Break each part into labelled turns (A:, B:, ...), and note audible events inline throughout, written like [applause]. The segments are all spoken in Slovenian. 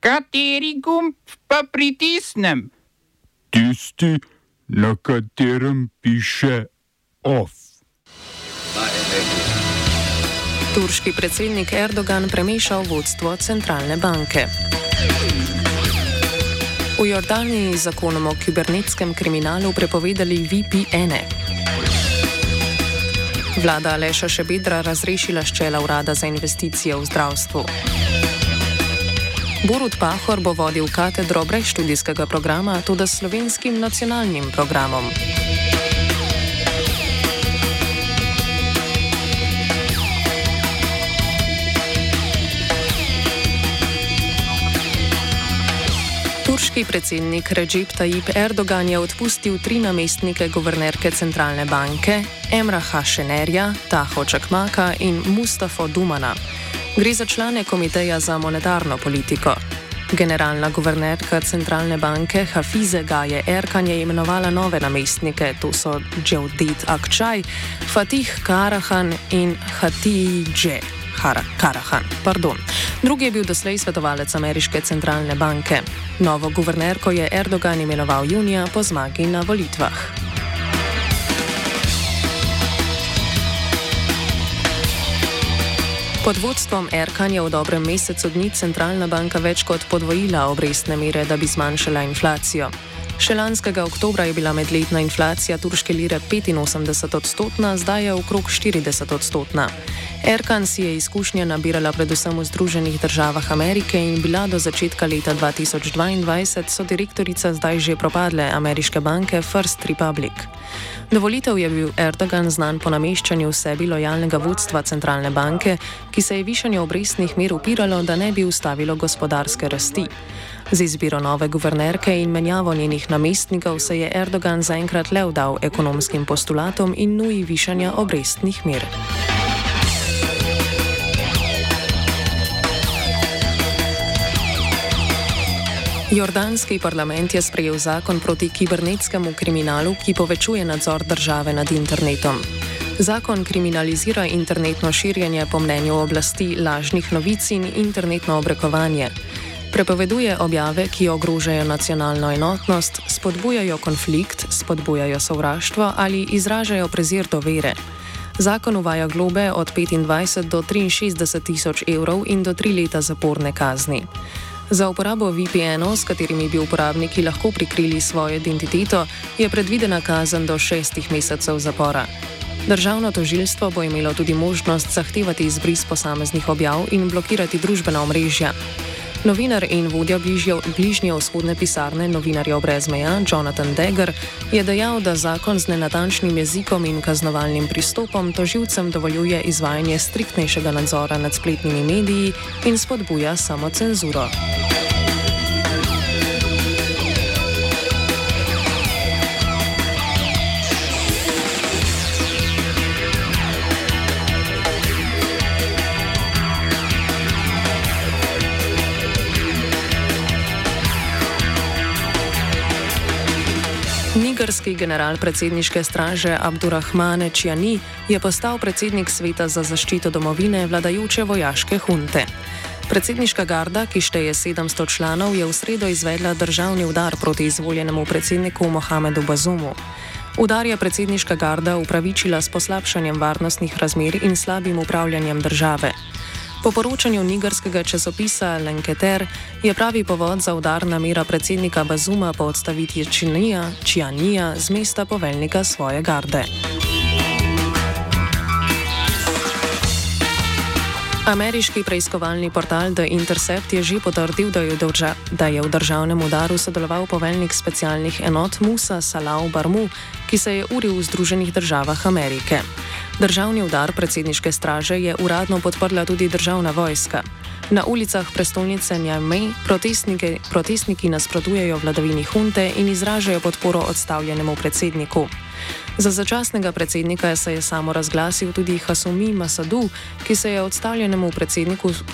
A: Kateri gumb pa pritisnem?
B: Tisti, na katerem piše OF.
C: Turški predsednik Erdogan premešal vodstvo centralne banke. V Jordaniji z zakonom o kibernetskem kriminalu prepovedali VPN-e. Vlada Aleša Šebedra razrešila ščela urada za investicije v zdravstvu. Borut Pahor bo vodil katedro brez študijskega programa, tudi s slovenskim nacionalnim programom. Turški predsednik Recep Tayyip Erdogan je odpustil tri namestnike guvernerke centralne banke, Emraha Šenerja, Taho Čakmaka in Mustafa Dumana. Gre za člane komiteja za monetarno politiko. Generalna guvernerka centralne banke Hafize Gaje Erkan je imenovala nove namestnike, to so Dževdit Akčaj, Fatih Karahan in Hatidže Karahan. Pardon. Drugi je bil doslej svetovalec ameriške centralne banke. Novo guvernerko je Erdogan imenoval junija po zmagi na volitvah. Pod vodstvom Erkan je v dobrem mesecu dni centralna banka več kot podvojila obrestne mere, da bi zmanjšala inflacijo. Še lanskega oktobra je bila medletna inflacija turške lire 85 odstotna, zdaj je okrog 40 odstotna. Erkan si je izkušnje nabirala predvsem v Združenih državah Amerike in bila do začetka leta 2022 so direktorica zdaj že propadle ameriške banke First Republic. Dovolitev je bil Erdogan znan po nameščanju sebi lojalnega vodstva centralne banke, ki se je višanju obrestnih mer upiralo, da ne bi ustavilo gospodarske rasti. Z izbiro nove guvernerke in menjavo njenih namestnikov se je Erdogan zaenkrat le vdal ekonomskim postulatom in nuji višanja obrestnih mer. Jordanski parlament je sprejel zakon proti kibernetskemu kriminalu, ki povečuje nadzor države nad internetom. Zakon kriminalizira internetno širjenje po mnenju oblasti lažnih novic in internetno obrekovanje. Prepoveduje objave, ki ogrožajo nacionalno enotnost, spodbujajo konflikt, spodbujajo sovraštvo ali izražajo prezir do vere. Zakon uvaja globe od 25 do 63 tisoč evrov in do tri leta zaporne kazni. Za uporabo VPN-ov, s katerimi bi uporabniki lahko prikrili svojo identiteto, je predvidena kazen do šestih mesecev zapora. Državno tožilstvo bo imelo tudi možnost zahtevati izbris posameznih objav in blokirati družbena omrežja. Novinar in vodja bližnje vzhodne pisarne Novinarjev brez meja Jonathan Degger je dejal, da zakon z nenatančnim jezikom in kaznovalnim pristopom toživcem dovoljuje izvajanje striktnejšega nadzora nad spletnimi mediji in spodbuja samocenzuro. Nigerski general predsedniške straže Abdurrahmane Čiani je postal predsednik sveta za zaščito domovine vladajoče vojaške hunte. Predsedniška garda, ki šteje 700 članov, je v sredo izvedla državni udar proti izvoljenemu predsedniku Mohamedu Bazumu. Udar je predsedniška garda upravičila s poslabšanjem varnostnih razmer in slabim upravljanjem države. Po poročanju nigerskega časopisa Lenketer je pravi povod za udar namera predsednika Bazuma po odstavitvi Činija, Čianija z mesta poveljnika svoje garde. Ameriški preiskovalni portal The Intercept je že potrdil, da je, drža, da je v državnem udaru sodeloval poveljnik specialnih enot Musa Salau Barmu, ki se je uril v Združenih državah Amerike. Državni udar predsedniške straže je uradno podprla tudi državna vojska. Na ulicah prestolnice Njamej protestniki, protestniki nasprotujejo vladavini hunte in izražajo podporo odstavljenemu predsedniku. Za začasnega predsednika se je samo razglasil tudi Hasumi Masadu, ki, je odstavljenemu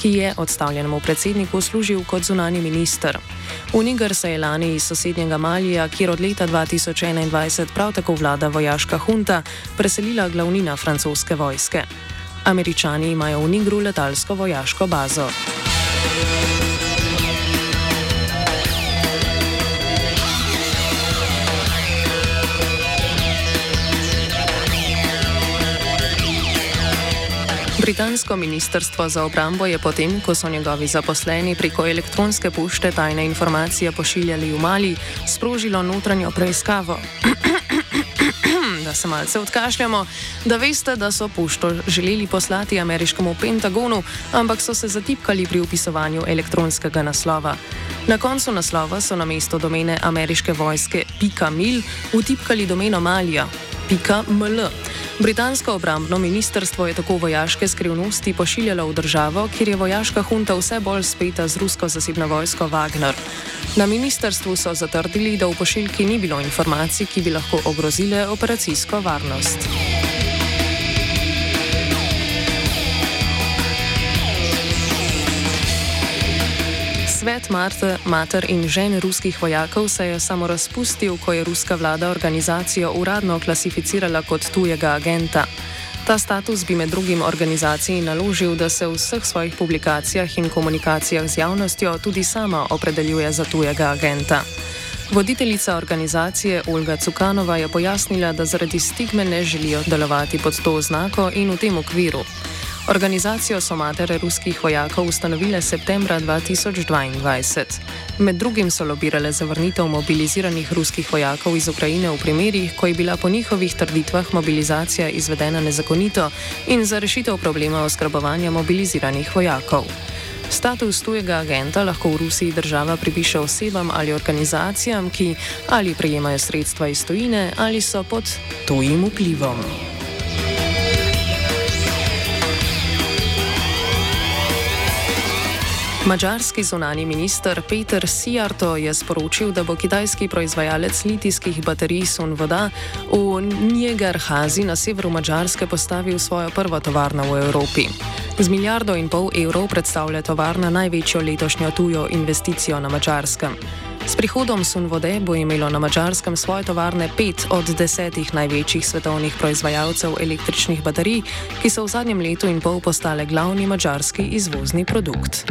C: ki je odstavljenemu predsedniku služil kot zunani minister. V Niger se je lani iz sosednjega Malija, kjer od leta 2021 prav tako vlada vojaška hunta, preselila glavnina francoske vojske. Američani imajo v Nigru letalsko vojaško bazo. Britansko ministrstvo za obrambo je potem, ko so njegovi zaposleni preko elektronske pošte tajne informacije pošiljali v Mali, sprožilo notranjo preiskavo. [clears throat] da se malce odkašljamo, da veste, da so pošto želeli poslati ameriškemu Pentagonu, ampak so se zatipkali pri upisovanju elektronskega naslova. Na koncu naslova so na mesto domene ameriške vojske .mil utipkali domeno Malija .ml. Britansko obrambno ministrstvo je tako vojaške skrivnosti pošiljalo v državo, kjer je vojaška hunta vse bolj speta z rusko zasebno vojsko Wagner. Na ministrstvu so zatrdili, da v pošiljki ni bilo informacij, ki bi lahko ogrozile operacijsko varnost. Svet Marte, mater in žen ruskih vojakov se je samo razpustil, ko je ruska vlada organizacijo uradno klasificirala kot tujega agenta. Ta status bi med drugim organizaciji naložil, da se v vseh svojih publikacijah in komunikacijah z javnostjo tudi sama opredeljuje za tujega agenta. Voditeljica organizacije Olga Cukanova je pojasnila, da zaradi stigme ne želijo delovati pod to oznako in v tem okviru. Organizacijo so matere ruskih vojakov ustanovile septembra 2022. Med drugim so lobirale zavrnitev mobiliziranih ruskih vojakov iz Ukrajine v primerih, ko je bila po njihovih trditvah mobilizacija izvedena nezakonito in za rešitev problema oskrbovanja mobiliziranih vojakov. Status tujega agenta lahko v Rusiji država pripiše osebam ali organizacijam, ki ali prejemajo sredstva iz tujine ali so pod tujim vplivom. Mačarski zunani minister Peter Sijarto je sporočil, da bo kitajski proizvajalec litijskih baterij Sun Voda v Njegarhazi na severu Mačarske postavil svojo prvo tovarno v Evropi. Z milijardo in pol evrov predstavlja tovarna največjo letošnjo tujo investicijo na Mačarskem. S prihodom Sunvode bo imelo na Mačarskem svoje tovarne pet od desetih največjih svetovnih proizvajalcev električnih baterij, ki so v zadnjem letu in pol postale glavni mačarski izvozni produkt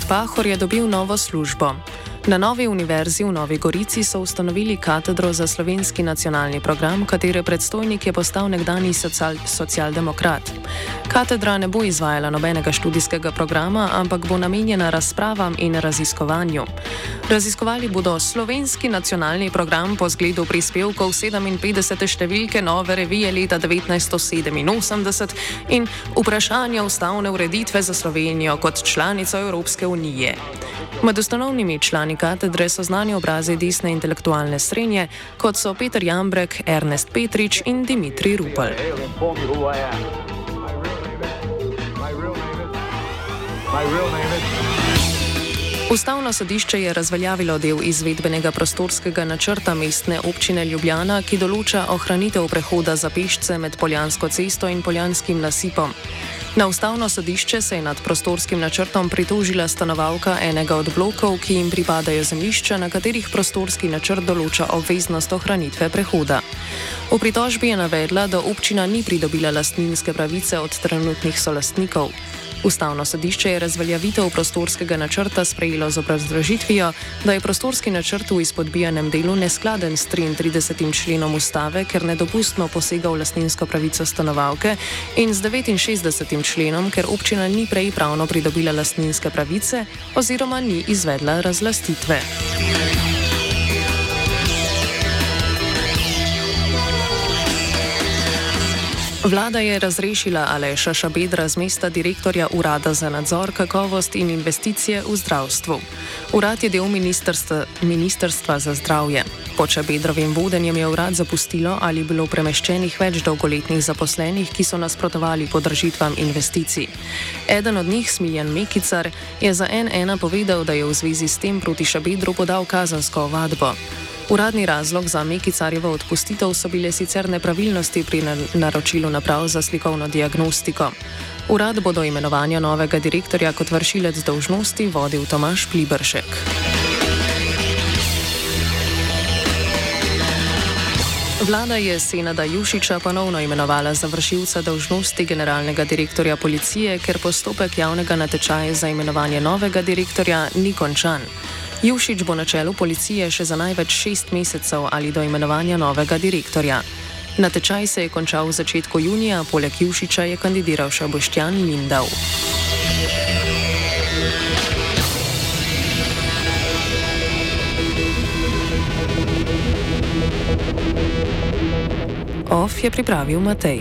C: Borut Pahor je dobil novo službo. Na Novi univerzi v Novi Gorici so ustanovili katedro za slovenski nacionalni program, katere predstojnik je postal nekdani social, socialdemokrat. Katedra ne bo izvajala nobenega študijskega programa, ampak bo namenjena razpravam in raziskovanju. Raziskovali bodo slovenski nacionalni program po zgledu prispevkov 57. številke nove revije leta 1987 in vprašanja ustavne ureditve za Slovenijo kot članico Evropske unije. Med ustanovnimi člani katedre so znani obrazi desne intelektualne srednje, kot so Peter Jambrek, Ernest Petrič in Dimitri Rupel. Ustavno sodišče je razveljavilo del izvedbenega prostorskega načrta mestne občine Ljubljana, ki določa ohranitev prehoda za pešce med Poljansko cesto in Poljanskim nasipom. Na ustavno sodišče se je nad prostorskim načrtom pritožila stanovalka enega od blokov, ki jim pripadajo zemljišča, na katerih prostorski načrt določa obveznost ohranitve prehoda. V pritožbi je navedla, da občina ni pridobila lastninske pravice od trenutnih solastnikov. Ustavno sodišče je razveljavitev prostorskega načrta sprejelo z obrazložitvijo, da je prostorski načrt v izpodbijanem delu neskladen s 33. členom ustave, ker nedopustno posega v lastninsko pravico stanovalke in z 69. členom, ker občina ni prej pravno pridobila lastninske pravice oziroma ni izvedla razlastitve. Vlada je razrešila Aleša Šabedra z mesta direktorja Urada za nadzor, kakovost in investicije v zdravstvu. Urad je del Ministrstva, Ministrstva za zdravje. Pod Šabedrovim vodenjem je urad zapustilo ali bilo premeščenih več dolgoletnih zaposlenih, ki so nasprotovali podržitvam investicij. Eden od njih, Smiljan Mekicar, je za NN povedal, da je v zvezi s tem proti Šabedru podal kazansko ovadbo. Uradni razlog za Mekicarjevo odpustitev so bile sicer nepravilnosti pri naročilu naprav za slikovno diagnostiko. Urad bo do imenovanja novega direktorja kot vršilec dolžnosti vodil Tomaš Plibršek. Vlada je Senada Jušiča ponovno imenovala za vršilca dolžnosti generalnega direktorja policije, ker postopek javnega natečaja za imenovanje novega direktorja ni končan. Jušič bo na čelu policije še za največ šest mesecev ali do imenovanja novega direktorja. Natečaj se je končal v začetku junija, poleg Jušiča je kandidiral še Boštjan Lindau. OF je pripravil Matej.